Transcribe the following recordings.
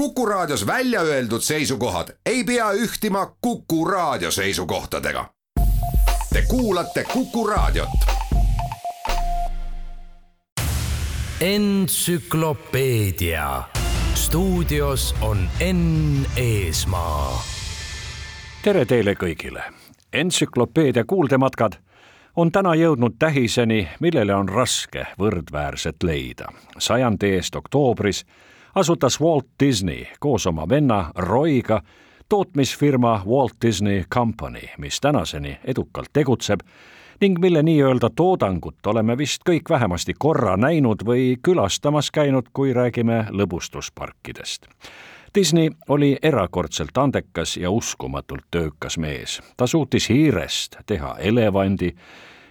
Kuku Raadios välja öeldud seisukohad ei pea ühtima Kuku Raadio seisukohtadega. Te kuulate Kuku Raadiot. entsüklopeedia stuudios on Enn Eesmaa. tere teile kõigile. entsüklopeedia kuuldematkad on täna jõudnud tähiseni, millele on raske võrdväärset leida. sajandi eest oktoobris asutas Walt Disney koos oma venna Royga tootmisfirma Walt Disney Company, mis tänaseni edukalt tegutseb ning mille nii-öelda toodangut oleme vist kõik vähemasti korra näinud või külastamas käinud, kui räägime lõbustusparkidest. Disney oli erakordselt andekas ja uskumatult töökas mees. ta suutis hiirest teha elevandi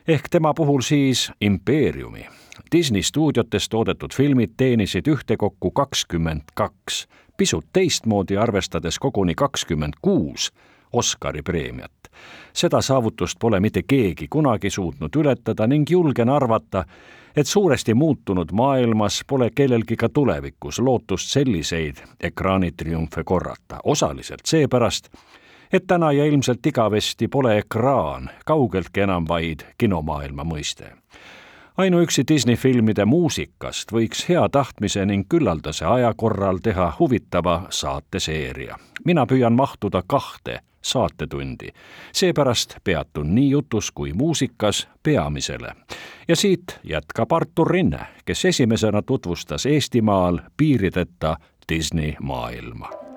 ehk tema puhul siis impeeriumi. Disney stuudiotes toodetud filmid teenisid ühtekokku kakskümmend kaks, pisut teistmoodi arvestades koguni kakskümmend kuus Oscari preemiat. seda saavutust pole mitte keegi kunagi suutnud ületada ning julgen arvata, et suuresti muutunud maailmas pole kellelgi ka tulevikus lootust selliseid ekraanitriumfe korrata, osaliselt seepärast, et täna ja ilmselt igavesti pole ekraan kaugeltki enam vaid kinomaailma mõiste ainuüksi Disney filmide muusikast võiks hea tahtmise ning küllaldase aja korral teha huvitava saateseeria. mina püüan mahtuda kahte saatetundi. seepärast peatun nii jutus kui muusikas peamisele. ja siit jätkab Artur Rinne, kes esimesena tutvustas Eestimaal piirideta Disney maailma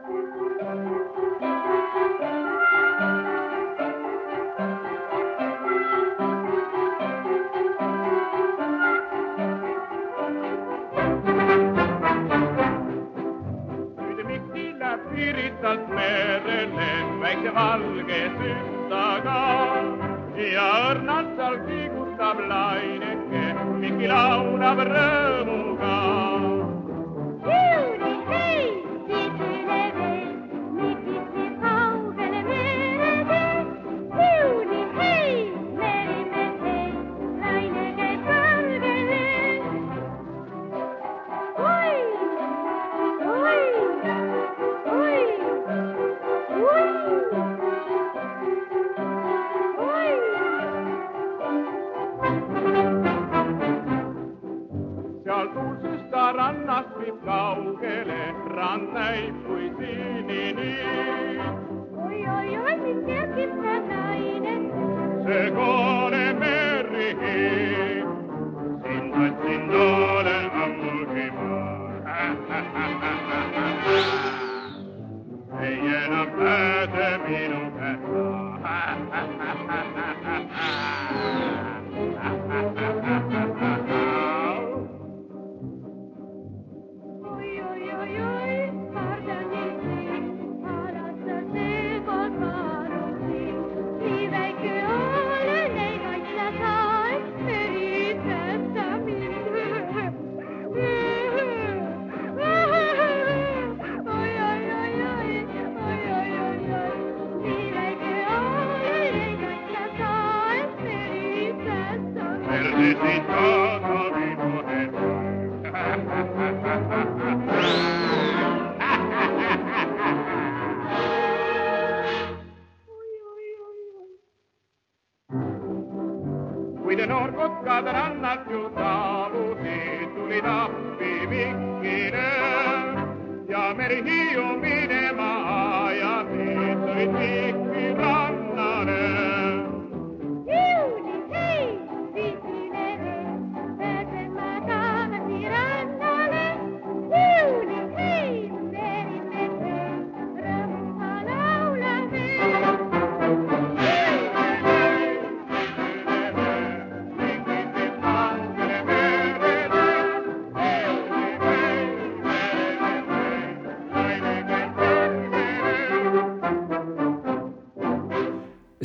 halges ystäkää. Ja örnatsal kiikuttaa laineke, mikilaunav rõõmu kaugele, rand näib kui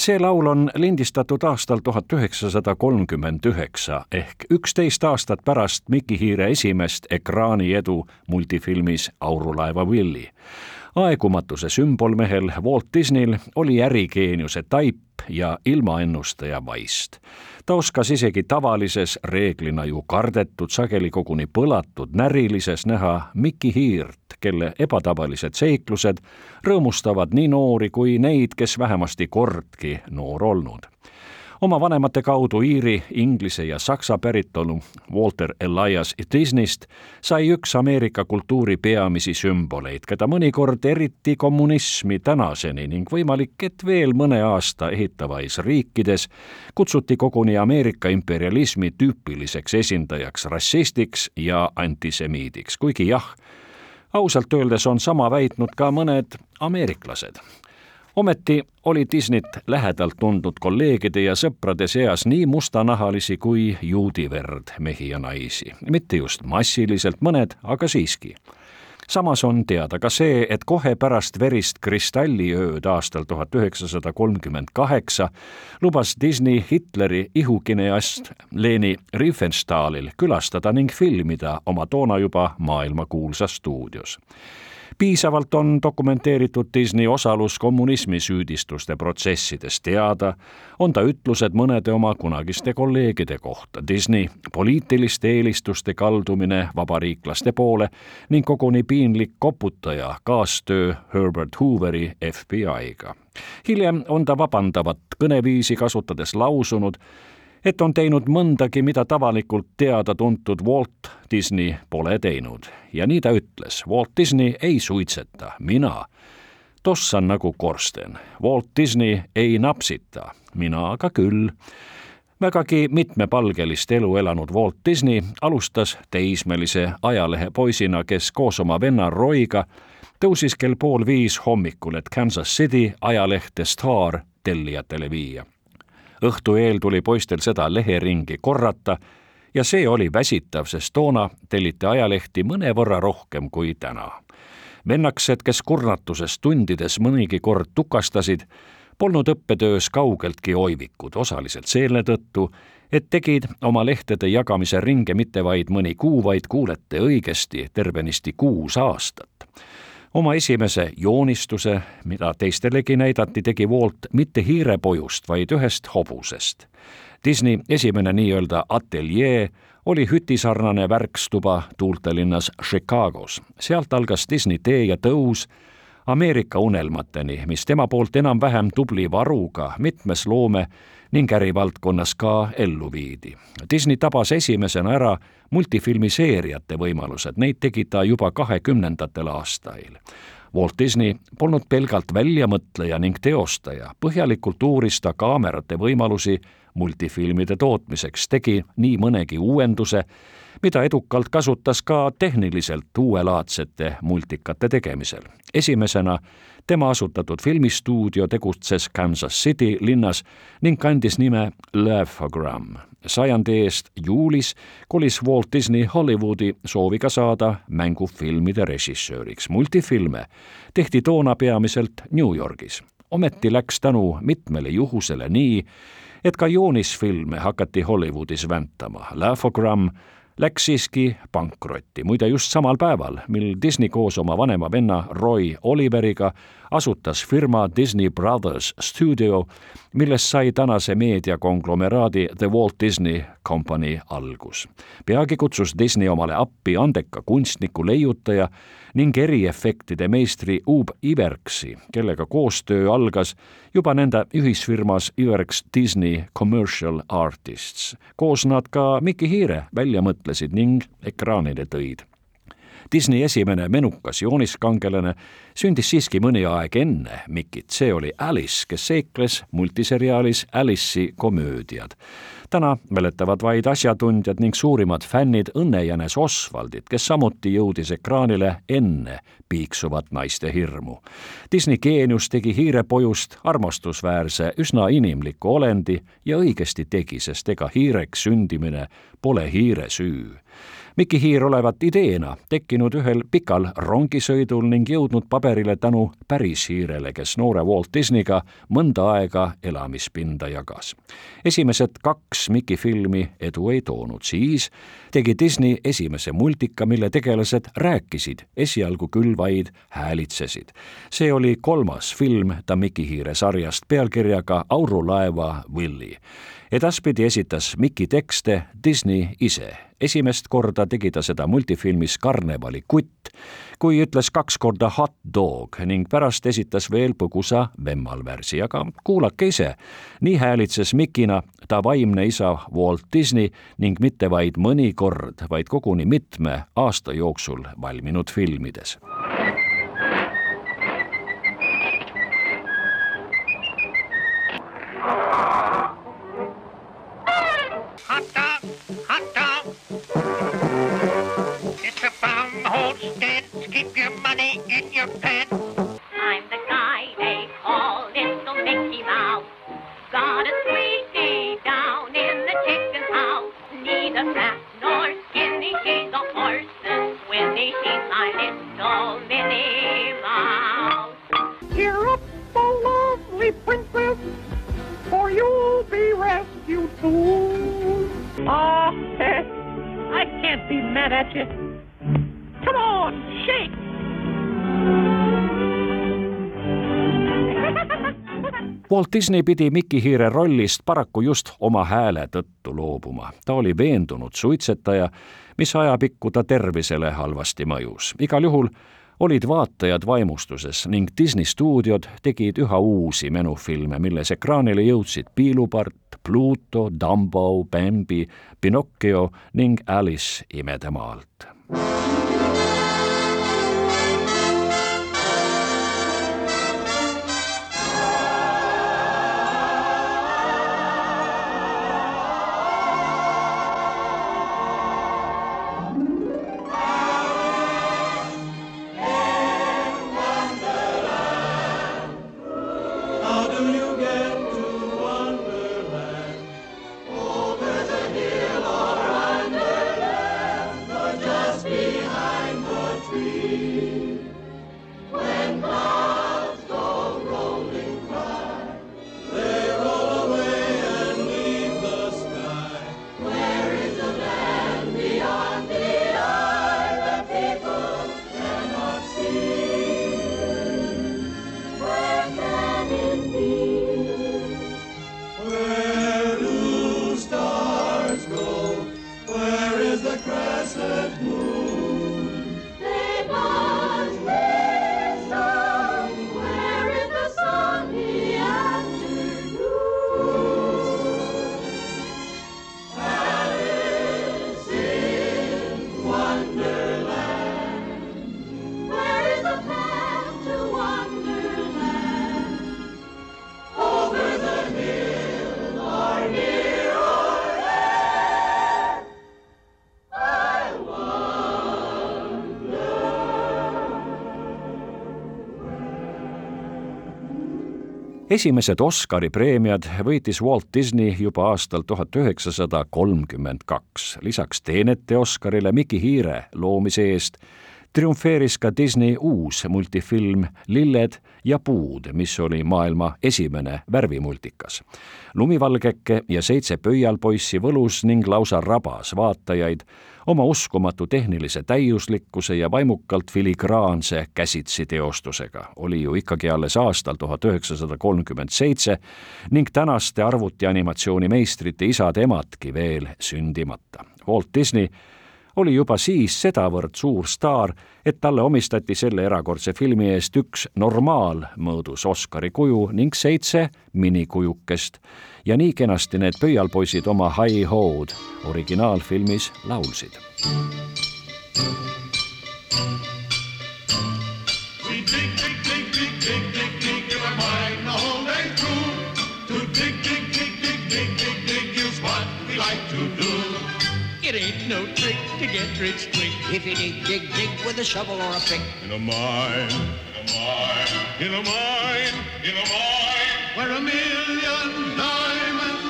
see laul on lindistatud aastal tuhat üheksasada kolmkümmend üheksa ehk üksteist aastat pärast Miki Hiire esimest ekraaniedu multifilmis Aurulaeva Willy. aegumatuse sümbolmehel Walt Disneyl oli ärigeeniuse taip ja ilmaennustaja vaist. Ta oskas isegi tavalises, reeglina ju kardetud, sageli koguni põlatud närilises näha Mikki Hiirt, kelle ebatavalised seiklused rõõmustavad nii noori kui neid, kes vähemasti kordki noor olnud oma vanemate kaudu Iiri, Inglise ja Saksa päritolu Walter Elias Disneyst sai üks Ameerika kultuuri peamisi sümboleid, keda mõnikord eriti kommunismi tänaseni ning võimalik, et veel mõne aasta ehitavais riikides kutsuti koguni Ameerika imperialismi tüüpiliseks esindajaks rassistiks ja antisemiidiks, kuigi jah, ausalt öeldes on sama väitnud ka mõned ameeriklased ometi oli Disneyt lähedalt tundnud kolleegide ja sõprade seas nii mustanahalisi kui juudi verd mehi ja naisi. mitte just massiliselt mõned, aga siiski samas on teada ka see, et kohe pärast verist kristalliööd aastal tuhat üheksasada kolmkümmend kaheksa lubas Disney Hitleri ihukineast Leni Riefenstahlil külastada ning filmida oma toona juba maailmakuulsas stuudios piisavalt on dokumenteeritud Disney osalus kommunismi süüdistuste protsessides teada, on ta ütlused mõnede oma kunagiste kolleegide kohta, Disney poliitiliste eelistuste kaldumine vabariiklaste poole ning koguni piinlik koputaja kaastöö Herbert Hooveri FBI-ga. hiljem on ta vabandavat kõneviisi kasutades lausunud, et on teinud mõndagi, mida tavalikult teada-tuntud Walt Disney pole teinud. ja nii ta ütles, Walt Disney ei suitseta, mina tossan nagu korsten. Walt Disney ei napsita, mina aga küll vägagi mitmepalgelist elu elanud Walt Disney alustas teismelise ajalehepoisina, kes koos oma venna Royga tõusis kell pool viis hommikul, et Kansas City ajalehte Star tellijatele viia õhtu eel tuli poistel seda leheringi korrata ja see oli väsitav, sest toona telliti ajalehti mõnevõrra rohkem kui täna. vennakesed, kes kurnatuses tundides mõnigi kord tukastasid, polnud õppetöös kaugeltki oivikud, osaliselt selle tõttu, et tegid oma lehtede jagamise ringe mitte vaid mõni kuu, vaid kuulete õigesti, tervenisti kuus aastat oma esimese joonistuse, mida teistelegi näidati, tegi Walt mitte hiirepojust, vaid ühest hobusest. Disney esimene nii-öelda ateljee oli hütisarnane värkstuba tuultelinnas Chicagos. sealt algas Disney tee ja tõus Ameerika unelmateni, mis tema poolt enam-vähem tubli varuga mitmes loome ning ärivaldkonnas ka ellu viidi. Disney tabas esimesena ära multifilmiseeriate võimalused, neid tegi ta juba kahekümnendatel aastail. Walt Disney polnud pelgalt väljamõtleja ning teostaja, põhjalikult uuris ta kaamerate võimalusi multifilmide tootmiseks, tegi nii mõnegi uuenduse, mida edukalt kasutas ka tehniliselt uuelaadsete multikate tegemisel. esimesena tema asutatud filmistuudio tegutses Kansas City linnas ning kandis nime Laugh-O-Gram. sajandi eest juulis kolis Walt Disney Hollywoodi sooviga saada mängufilmide režissööriks. multifilme tehti toona peamiselt New Yorgis. ometi läks tänu mitmele juhusele nii, et ka joonisfilme hakati Hollywoodis väntama. Laugh-O-Gram läks siiski pankrotti, muide just samal päeval, mil Disney koos oma vanema venna Roy Oliveriga asutas firma Disney Brothers Studio, millest sai tänase meediakonglomeraadi The Walt Disney Company algus. peagi kutsus Disney omale appi andeka kunstniku, leiutaja ning eriefektide meistri Ub Iverksi, kellega koostöö algas juba nende ühisfirmas Iverks Disney Commercial Artists. koos nad ka Mickey Hiire välja mõtlesid ning ekraanile tõid Disney esimene menukas jooniskangelane sündis siiski mõni aeg enne Mikit, see oli Alice, kes seikles multiseriaalis Alice'i komöödiad. Täna mäletavad vaid asjatundjad ning suurimad fännid õnnejänes Osvaldit, kes samuti jõudis ekraanile enne piiksuvat naiste hirmu. Disney geenius tegi hiirepojust armastusväärse, üsna inimliku olendi ja õigesti tegi, sest ega hiireks sündimine pole hiire süü Mikki Hiir olevat ideena tekkinud ühel pikal rongisõidul ning jõudnud paberile tänu päris hiirele, kes noore Walt Disneyga mõnda aega elamispinda jagas. esimesed kaks Mikki filmi edu ei toonud, siis tegi Disney esimese multika, mille tegelased rääkisid, esialgu küll vaid häälitsesid. see oli kolmas film ta Mikki Hiire sarjast pealkirjaga Aurulaeva Willy edaspidi esitas Miki tekste Disney ise. esimest korda tegi ta seda multifilmis Karnevali kutt, kui ütles kaks korda hot dog ning pärast esitas veel põgusa vemmalvärsi, aga kuulake ise. nii häälitses Mikina ta vaimne isa Walt Disney ning mitte vaid mõni kord, vaid koguni mitme aasta jooksul valminud filmides Neither fat nor skinny, she's a horse and Winnie. She's my little Minnie Mouse. Cheer up, oh lovely princess, for you'll be rescued soon. Ah, I can't be mad at you. Come on, shake. Walt Disney pidi Mickey Hiire rollist paraku just oma hääle tõttu loobuma. ta oli veendunud suitsetaja, mis ajapikku ta tervisele halvasti mõjus. igal juhul olid vaatajad vaimustuses ning Disney stuudiod tegid üha uusi menufilme, milles ekraanile jõudsid Piilupart, Pluto, Dumbo, Bambi, Pinocchio ning Alice imedemaalt esimesed Oscari preemiad võitis Walt Disney juba aastal tuhat üheksasada kolmkümmend kaks. lisaks teenete Oscarile Mickey Hiire loomise eest triumfeeris ka Disney uus multifilm Lilled ja puud, mis oli maailma esimene värvimultikas. lumivalgeke ja seitse pöialpoissi võlus ning lausa rabas vaatajaid oma uskumatu tehnilise täiuslikkuse ja vaimukalt filigraanse käsitsi teostusega. oli ju ikkagi alles aastal tuhat üheksasada kolmkümmend seitse ning tänaste arvutianimatsiooni meistrite isad-emadki veel sündimata. Walt Disney oli juba siis sedavõrd suur staar, et talle omistati selle erakordse filmi eest üks normaalmõõdus Oscari kuju ning seitse minikujukest. ja nii kenasti need pöialpoisid oma Hi Ho'd originaalfilmis laulsid. We dig, dig, dig, dig, dig, dig, dig, give a mine the whole day through. To dig, dig, dig, dig, dig, dig, dig is what we like to do. It ain't no trick to get rich quick if you dig, dig, dig with a shovel or a pick. In a mine, in a mine, in a mine, in a mine, where a million diamonds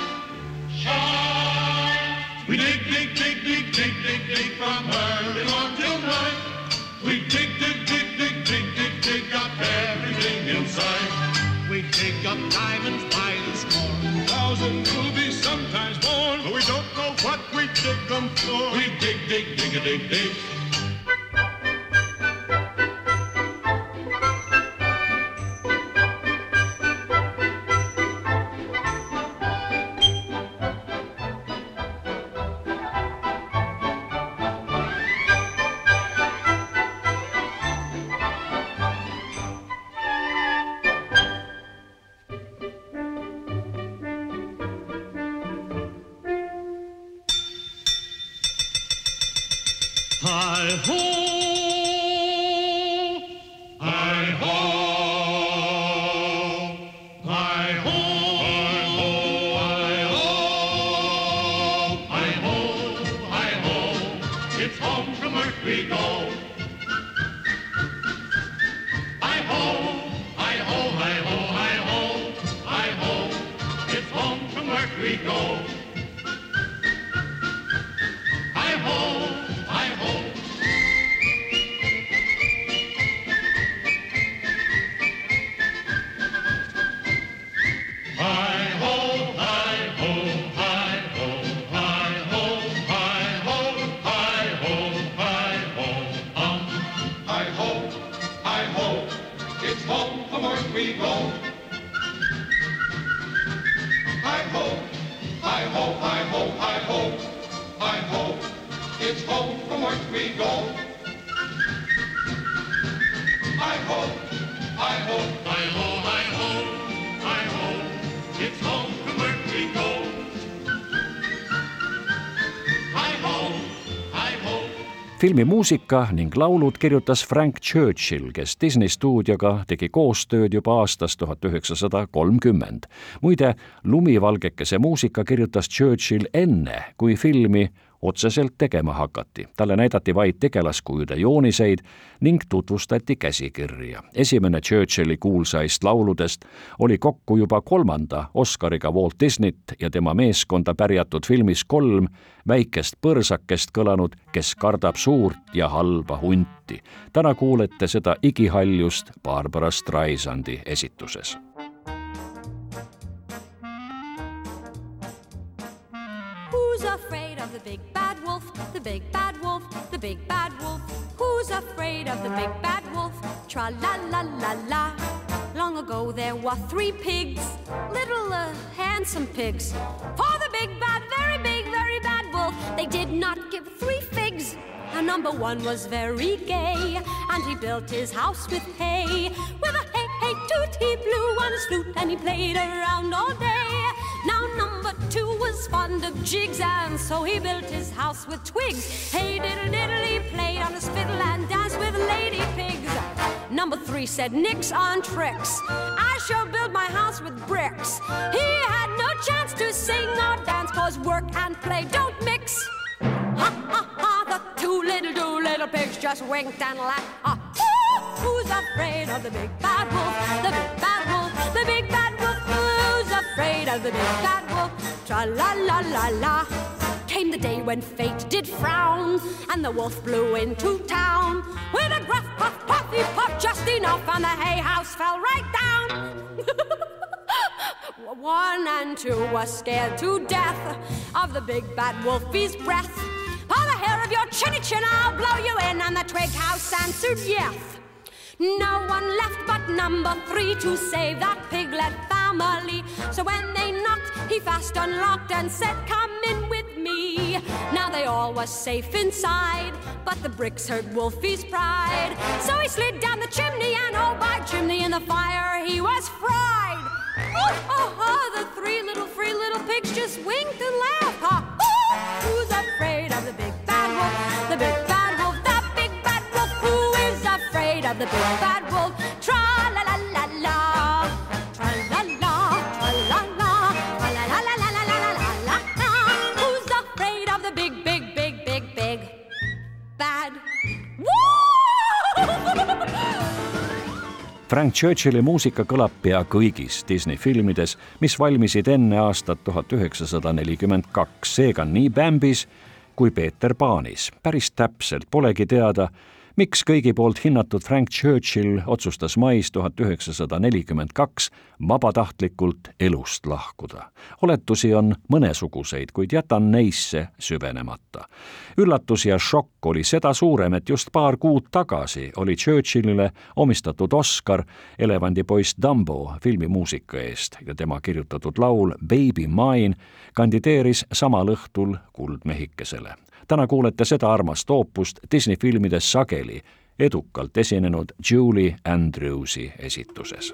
shine. We dig, dig, dig, dig, dig, dig, dig, dig from early morn till night. We dig, dig, dig, dig, dig, dig, dig up everything in sight. We dig up diamonds by the score. Thousand rubies sometimes born, but we don't know what we dig them for. We dig, dig, dig, a dig, dig. Filmi muusika ning laulud kirjutas Frank Churchill, kes Disney stuudioga tegi koostööd juba aastast tuhat üheksasada kolmkümmend. muide, lumivalgekese muusika kirjutas Churchill enne, kui filmi otseselt tegema hakati. talle näidati vaid tegelaskujude jooniseid ning tutvustati käsikirja. esimene Churchilli kuulsaist lauludest oli kokku juba kolmanda Oscariga Walt Disneyt ja tema meeskonda pärjatud filmis kolm väikest põrsakest kõlanud Kes kardab suurt ja halba hunti. täna kuulete seda igihaljust Barbara Streisandi esituses big bad wolf? The big bad wolf, the big bad wolf. Who's afraid of the big bad wolf? Tra la la la la. Long ago there were three pigs, little uh, handsome pigs. For the big bad, very big, very bad wolf, they did not give three figs. Now number one was very gay, and he built his house with hay. With a hey hey toot he blew on his flute, and he played around all day. Now number fond of jigs, and so he built his house with twigs. Hey diddle diddle, he played on his fiddle and danced with lady pigs. Number three said nix on tricks. I shall build my house with bricks. He had no chance to sing or dance, cause work and play don't mix. Ha ha ha, the two little, two little pigs just winked and laughed. Ah, ooh, who's afraid of the big bad wolf? The big bad wolf, the big bad wolf. Who's afraid of the big bad wolf? Tra la la la la. Came the day when fate did frown, and the wolf blew into town. With a gruff puff puff, he puffed just enough, and the hay house fell right down. One and two were scared to death of the big bad wolfie's breath. By the hair of your chinny chin, I'll blow you in, and the twig house answered yes. No one left but number three to save that piglet family. So when they knocked, he fast unlocked and said, Come in with me. Now they all was safe inside, but the bricks hurt Wolfie's pride. So he slid down the chimney, and oh, by chimney in the fire, he was fried. Oh, oh, oh, the three little free little pigs just winked and laughed. Ha, oh, who's afraid of the big bad wolf? The big bad wolf, the big bad wolf. Who is afraid of the big bad wolf? Frank Churchilli muusika kõlab pea kõigis Disney filmides, mis valmisid enne aastat tuhat üheksasada nelikümmend kaks, seega nii Bambis kui Peeter Paanis. päris täpselt polegi teada, miks kõigi poolt hinnatud Frank Churchill otsustas mais tuhat üheksasada nelikümmend kaks vabatahtlikult elust lahkuda. oletusi on mõnesuguseid, kuid jätan neisse süvenemata. üllatus ja šokk oli seda suurem, et just paar kuud tagasi oli Churchillile omistatud Oscar Elevandipoiss Dumbo filmimuusika eest ja tema kirjutatud laul Baby Mine kandideeris samal õhtul Kuldmehikesele täna kuulete seda armast oopust Disney filmides sageli edukalt esinenud Julie Andrewsi esituses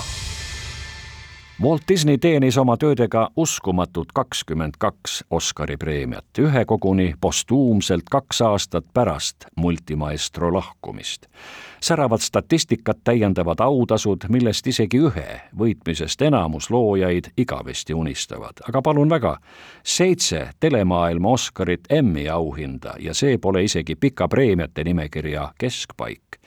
Walt Disney teenis oma töödega uskumatud kakskümmend kaks Oscari preemiat, ühe koguni postuumselt kaks aastat pärast multimaestro lahkumist. säravat statistikat täiendavad autasud, millest isegi ühe võitmisest enamus loojaid igavesti unistavad, aga palun väga, seitse telemaailma Oscarit Emmy auhinda ja see pole isegi pika preemiate nimekirja keskpaik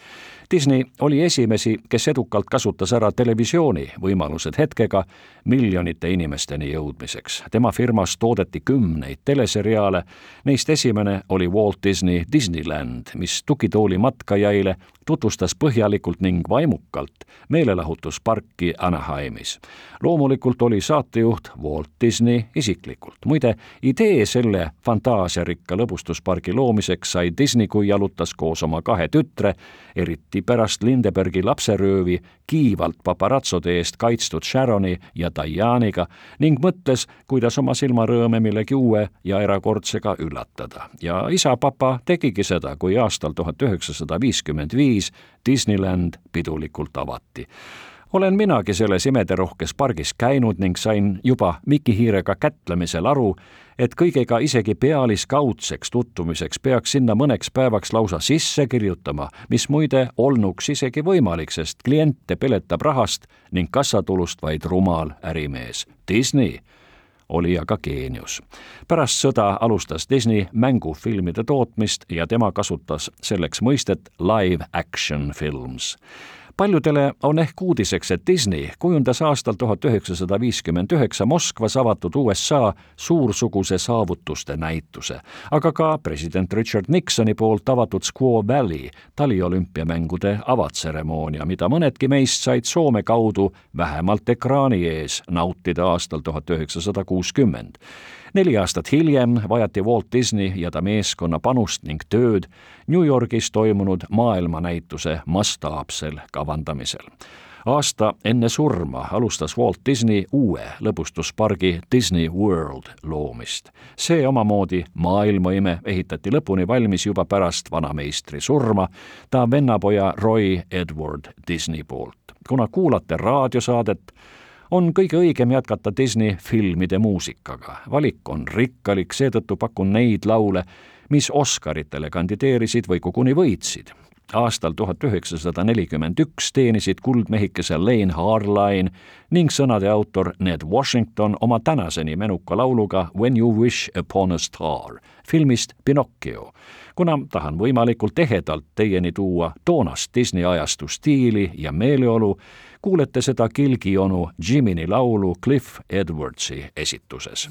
Disney oli esimesi, kes edukalt kasutas ära televisiooni võimalused hetkega miljonite inimesteni jõudmiseks. tema firmas toodeti kümneid teleseriaale, neist esimene oli Walt Disney Disneyland, mis tugitooli matkajaile tutvustas põhjalikult ning vaimukalt meelelahutusparki Anaheimis. loomulikult oli saatejuht Walt Disney isiklikult. muide, idee selle fantaasiarikka lõbustuspargi loomiseks sai Disney, kui jalutas koos oma kahe tütre, eriti pärast Lindebergi lapseröövi kiivalt paparatsode eest kaitstud Sharoni ja Diane'iga ning mõtles, kuidas oma silmarõõme millegi uue ja erakordsega üllatada. ja isa-papa tegigi seda, kui aastal tuhat üheksasada viiskümmend viis Disneyland pidulikult avati olen minagi selles imederohkes pargis käinud ning sain juba Miki Hiirega kätlemisel aru, et kõigega isegi pealiskaudseks tutvumiseks peaks sinna mõneks päevaks lausa sisse kirjutama, mis muide olnuks isegi võimalik, sest kliente peletab rahast ning kassatulust vaid rumal ärimees. Disney oli aga geenius. pärast sõda alustas Disney mängufilmide tootmist ja tema kasutas selleks mõistet live action films paljudele on ehk uudiseks, et Disney kujundas aastal tuhat üheksasada viiskümmend üheksa Moskvas avatud USA suursuguse saavutuste näituse, aga ka president Richard Nixoni poolt avatud Squaw Valley taliolümpiamängude avatseremoonia, mida mõnedki meist said Soome kaudu vähemalt ekraani ees nautida aastal tuhat üheksasada kuuskümmend neli aastat hiljem vajati Walt Disney ja ta meeskonna panust ning tööd New Yorgis toimunud maailmanäituse mastaapsel kavandamisel aasta enne surma alustas Walt Disney uue lõbustuspargi Disney World loomist. see omamoodi maailmaime ehitati lõpuni valmis juba pärast vanameistri surma, ta vennapoja Roy Edward Disney poolt. kuna kuulate raadiosaadet, on kõige õigem jätkata Disney filmide muusikaga. valik on rikkalik, seetõttu pakun neid laule, mis Oscaritele kandideerisid või koguni võitsid. aastal tuhat üheksasada nelikümmend üks teenisid kuldmehikese Lane Harline ning sõnade autor Ned Washington oma tänaseni menuka lauluga When you wish upon a star filmist Pinocchio kuna tahan võimalikult ehedalt teieni tuua toonast Disney ajastu stiili ja meeleolu, kuulete seda kilgionu Jiminy laulu Cliff Edwardsi esituses.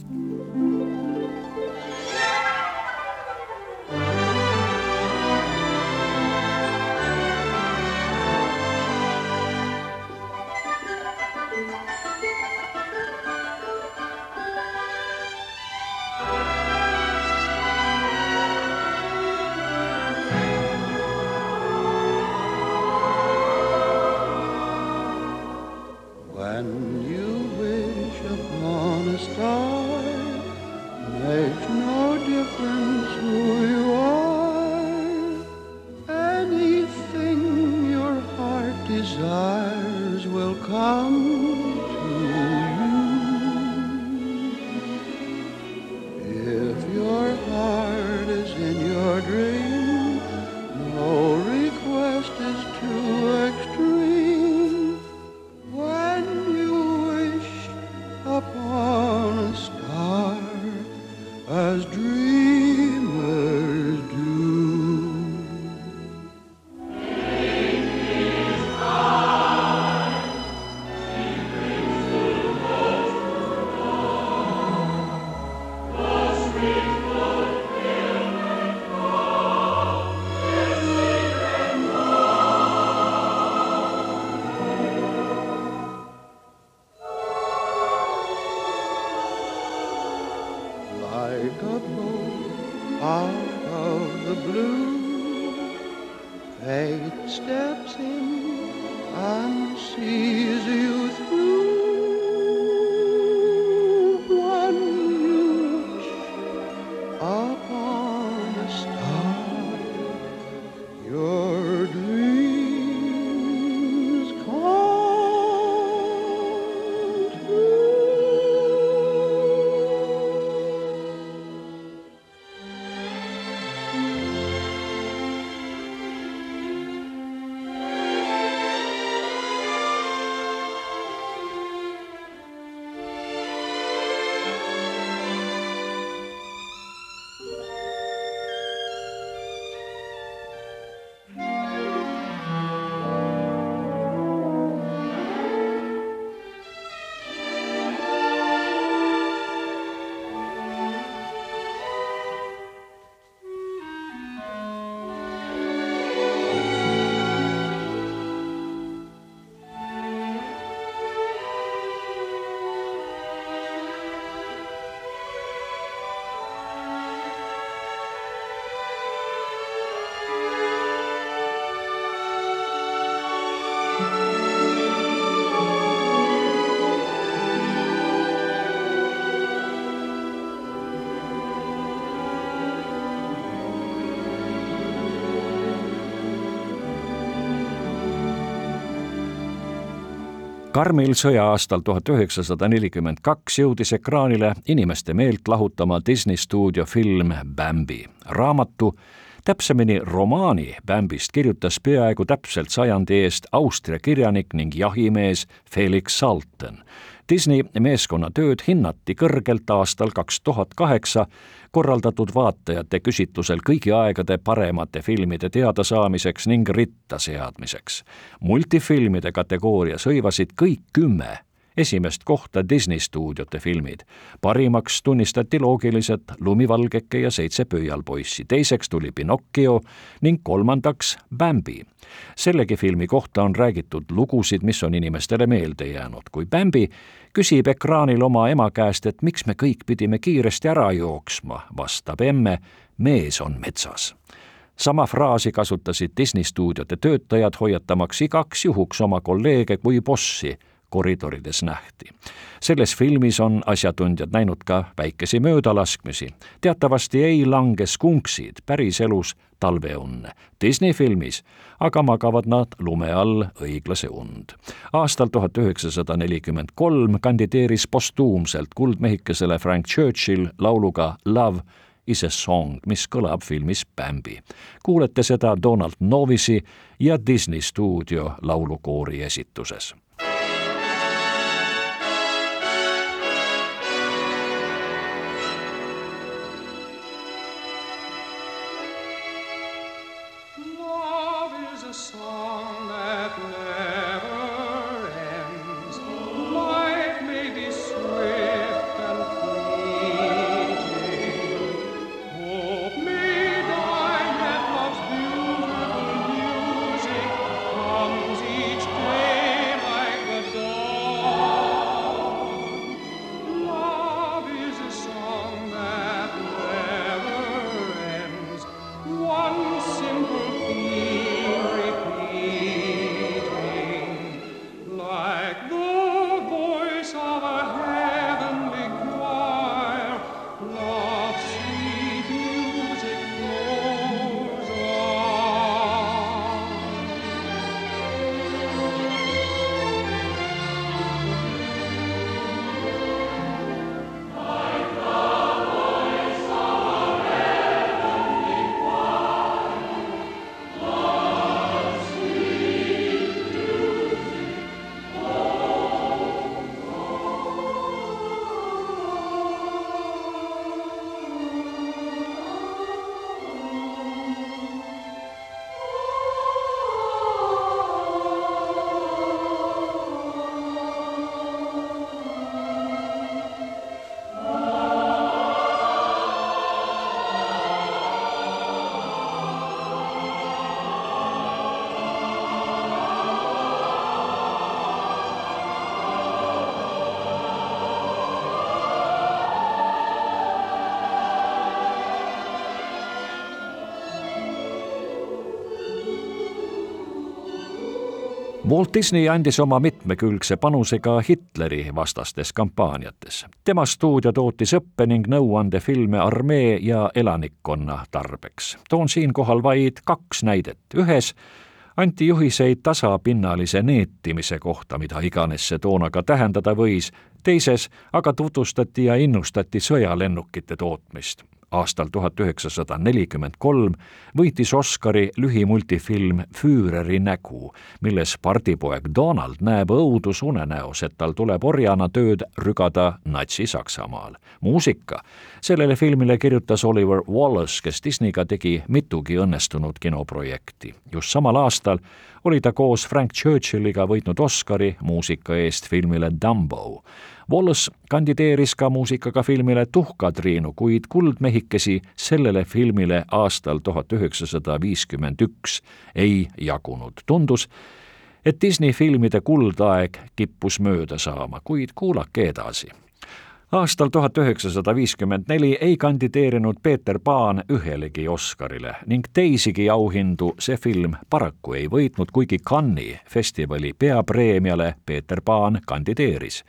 Karmil sõja-aastal tuhat üheksasada nelikümmend kaks jõudis ekraanile inimeste meelt lahutama Disney stuudio film Bambi. raamatu, täpsemini romaani Bambist kirjutas peaaegu täpselt sajandi eest Austria kirjanik ning jahimees Felix Salten Disney meeskonna tööd hinnati kõrgelt aastal kaks tuhat kaheksa korraldatud vaatajate küsitlusel kõigi aegade paremate filmide teadasaamiseks ning ritta seadmiseks. multifilmide kategoorias hõivasid kõik kümme esimest kohta Disney stuudiote filmid. parimaks tunnistati loogiliselt Lumivalgeke ja seitse pöialpoissi, teiseks tuli Pinocchio ning kolmandaks Bambi. sellegi filmi kohta on räägitud lugusid, mis on inimestele meelde jäänud, kui Bambi küsib ekraanil oma ema käest, et miks me kõik pidime kiiresti ära jooksma, vastab emme, mees on metsas sama fraasi kasutasid Disney stuudiote töötajad, hoiatamaks igaks juhuks oma kolleege kui bossi koridorides nähti. selles filmis on asjatundjad näinud ka väikesi möödalaskmisi. teatavasti ei lange skunksid päriselus talveunne. Disney filmis aga magavad nad lume all õiglase und. aastal tuhat üheksasada nelikümmend kolm kandideeris postuumselt kuldmehikesele Frank Churchill lauluga Love is a song, mis kõlab filmis Bambi. kuulete seda Donald Novisi ja Disney stuudio laulukoori esituses Walt Disney andis oma mitmekülgse panuse ka Hitleri vastastes kampaaniates. tema stuudio tootis õppe- ning nõuandefilme armee ja elanikkonna tarbeks. toon siinkohal vaid kaks näidet. ühes anti juhiseid tasapinnalise neetimise kohta, mida iganes see toona ka tähendada võis, teises aga tutvustati ja innustati sõjalennukite tootmist aastal tuhat üheksasada nelikümmend kolm võitis Oscari lühimultifilm Füüreri nägu, milles pardipoeg Donald näeb õudusunenäos, et tal tuleb orjana tööd rügada Natsi-Saksamaal. muusika sellele filmile kirjutas Oliver Wallace, kes Disneyga tegi mitugi õnnestunud kinoprojekti. just samal aastal oli ta koos Frank Churchilliga võitnud Oscari muusika eest filmile Dumbo Wallace kandideeris ka muusikaga filmile Tuhkatriinu, kuid kuldmehikesi sellele filmile aastal tuhat üheksasada viiskümmend üks ei jagunud. tundus, et Disney filmide kuldaeg kippus mööda saama, kuid kuulake edasi aastal tuhat üheksasada viiskümmend neli ei kandideerinud Peeter Paan ühelegi Oscarile ning teisigi auhindu see film paraku ei võitnud, kuigi Cannes'i festivali peapreemiale Peeter Paan kandideeris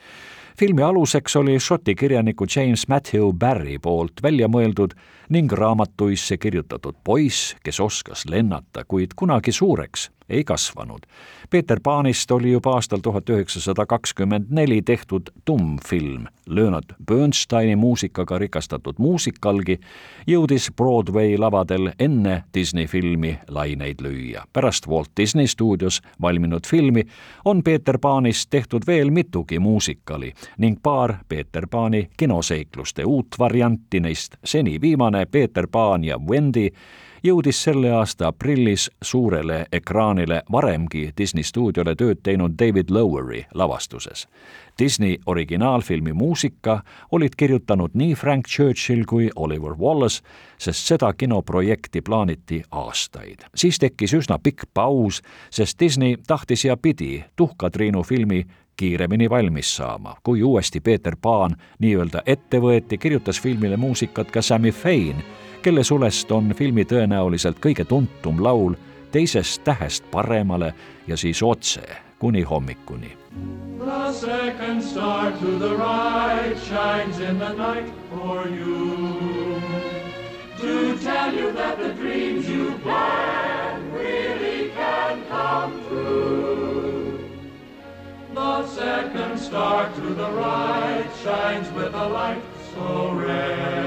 filmi aluseks oli Šoti kirjaniku James Matthew Barry poolt välja mõeldud ning raamatuisse kirjutatud poiss, kes oskas lennata, kuid kunagi suureks ei kasvanud. Peeter Paanist oli juba aastal tuhat üheksasada kakskümmend neli tehtud tummfilm. Leonard Bernsteini muusikaga rikastatud muusikalgi jõudis Broadway lavadel enne Disney filmi laineid lüüa. pärast Walt Disney stuudios valminud filmi on Peeter Paanist tehtud veel mitugi muusikali ning paar Peeter Paani kinoseikluste uut varianti neist seni viimane Peeter Paan ja Wendy jõudis selle aasta aprillis suurele ekraanile varemgi Disney stuudiole tööd teinud David Lowery lavastuses. Disney originaalfilmi muusika olid kirjutanud nii Frank Churchill kui Oliver Wallace, sest seda kinoprojekti plaaniti aastaid. siis tekkis üsna pikk paus, sest Disney tahtis ja pidi Tuhka-Triinu filmi kiiremini valmis saama. kui uuesti Peeter Paan nii-öelda ette võeti, kirjutas filmile muusikat ka Sammy Fain, kelle sulest on filmi tõenäoliselt kõige tuntum laul Teisest tähest paremale ja siis otse kuni hommikuni. The second star to the right shines in the night for you. To tell you that the dreams you plan really can come true. The second star to the right shines with a light so rare.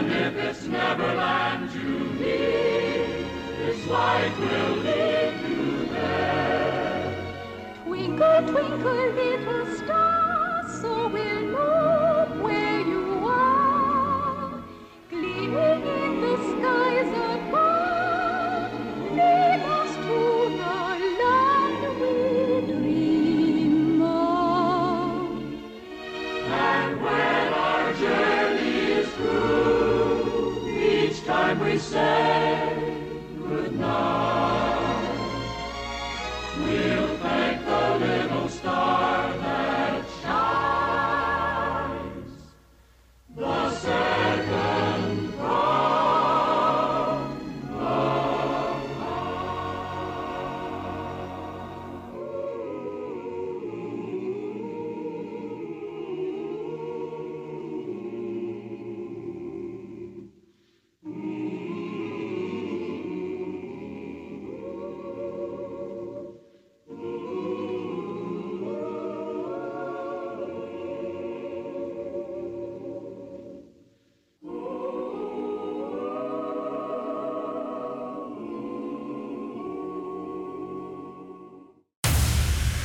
And if it's Neverland you need, this light will lead you there. Twinkle, twinkle, little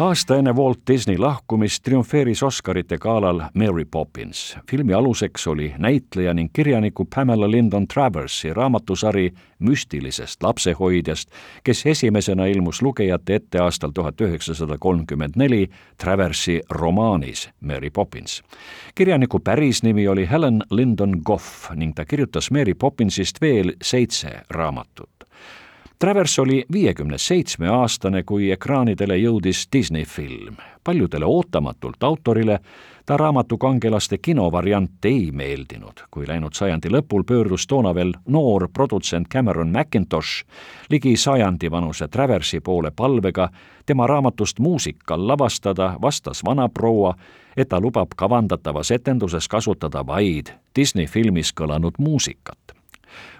aasta enne Walt Disney lahkumist triumfeeris Oscarite galal Mary Poppins. filmi aluseks oli näitleja ning kirjaniku Pamela Lyndon Traversi raamatusari müstilisest lapsehoidjast, kes esimesena ilmus lugejate ette aastal tuhat üheksasada kolmkümmend neli Traversi romaanis Mary Poppins. kirjaniku pärisnimi oli Helen Lyndon Goff ning ta kirjutas Mary Poppinsist veel seitse raamatut. Travers oli viiekümne seitsme aastane, kui ekraanidele jõudis Disney film. paljudele ootamatult autorile ta raamatu kangelaste kinovariant ei meeldinud. kui läinud sajandi lõpul pöördus toona veel noor produtsent Cameron McIntosh ligi sajandi vanuse Traversi poole palvega tema raamatust muusikal lavastada, vastas vanaproua, et ta lubab kavandatavas etenduses kasutada vaid Disney filmis kõlanud muusikat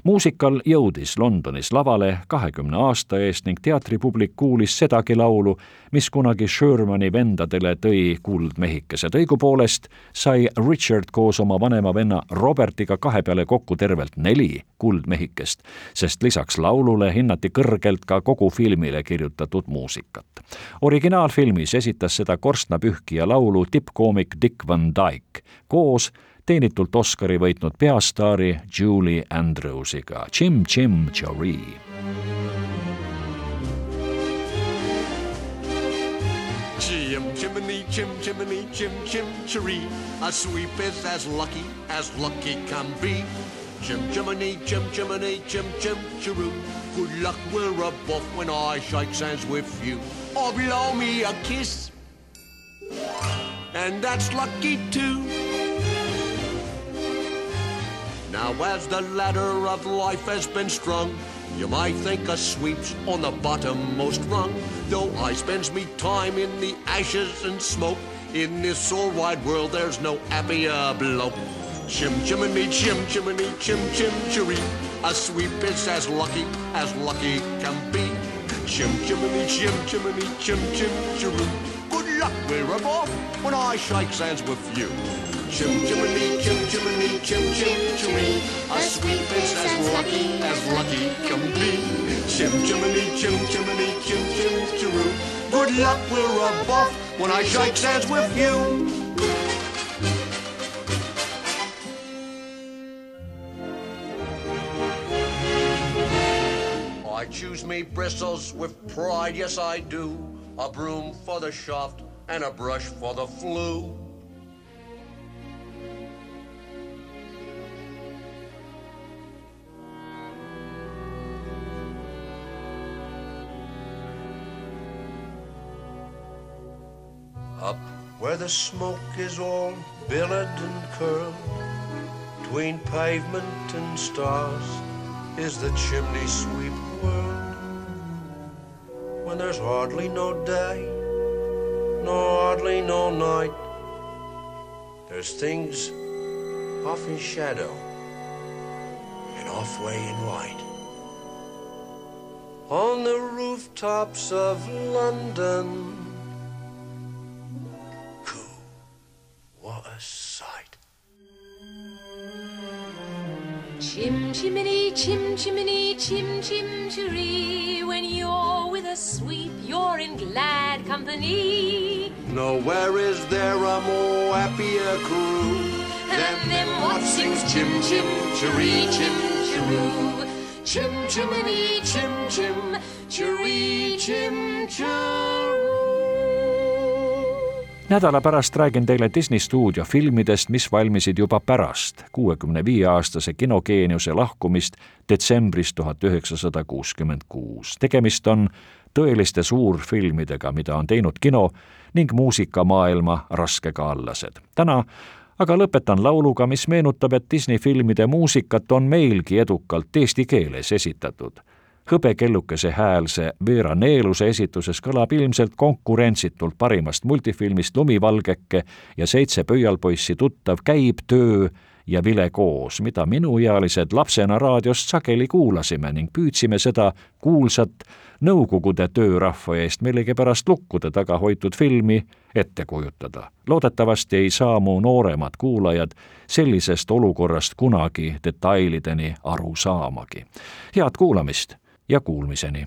muusikal jõudis Londonis lavale kahekümne aasta eest ning teatripublik kuulis sedagi laulu, mis kunagi Shermani vendadele tõi kuldmehikesed. õigupoolest sai Richard koos oma vanema venna Robertiga kahe peale kokku tervelt neli kuldmehikest, sest lisaks laulule hinnati kõrgelt ka kogu filmile kirjutatud muusikat. originaalfilmis esitas seda korstnapühkija laulu tippkoomik Dick Van Dyke koos teenitult Oscari võitnud peastaari Julie Andrewsiga Jim Jim. Jim Jiminy, Jim Jiminy, Jim Jim. A sweep is as lucky as lucky can be. Jim Jiminy, Jim Jiminy, Jim Jim. Good luck, we're above when I shake hands with you. Or blow me a kiss. And that's lucky too. Now as the ladder of life has been strung, you might think a sweep's on the bottommost rung. Though I spends me time in the ashes and smoke, In this old wide world, there's no happier bloke. Chim chimney, chim chimney, chim chim chiree. A sweep is as lucky as lucky can be. Chim chimney, chim chimney, chim chim chiroo. Good luck, we're off when I shake hands with you. Chim choo Chim me, Chim Chim and. A sweet bitch as lucky as lucky can be. Chim choo Chim me, Chim Chim and. Good luck, we're above when I shake hands with you. I choose me bristles with pride, yes I do. A broom for the shaft and a brush for the flue. The smoke is all billowed and curled, between pavement and stars is the chimney sweep world. When there's hardly no day, nor hardly no night, there's things off in shadow and off way in light. On the rooftops of London, sight. Chim chimney, chim chimney, chim chim chiree. When you're with a sweep, you're in glad company. Nowhere is there a more happier crew than them what sings chim chim chiree, chim chiroo. Chim chimney, chim chim chiree, chim chiroo. Nädala pärast räägin teile Disney stuudio filmidest, mis valmisid juba pärast kuuekümne viie aastase kinogeeniuse lahkumist detsembris tuhat üheksasada kuuskümmend kuus. tegemist on tõeliste suurfilmidega, mida on teinud kino ning muusikamaailma raskekaallased. täna aga lõpetan lauluga, mis meenutab, et Disney filmide muusikat on meilgi edukalt eesti keeles esitatud hõbekellukese häälse Veera Neeluse esituses kõlab ilmselt konkurentsitult parimast multifilmist Lumivalgeke ja Seitse pöialpoissi tuttav Käib töö ja Vile koos, mida minuealised lapsena raadiost sageli kuulasime ning püüdsime seda kuulsat Nõukogude töörahva eest millegipärast lukkude taga hoitud filmi ette kujutada. loodetavasti ei saa mu nooremad kuulajad sellisest olukorrast kunagi detailideni aru saamagi. head kuulamist ja kuulmiseni.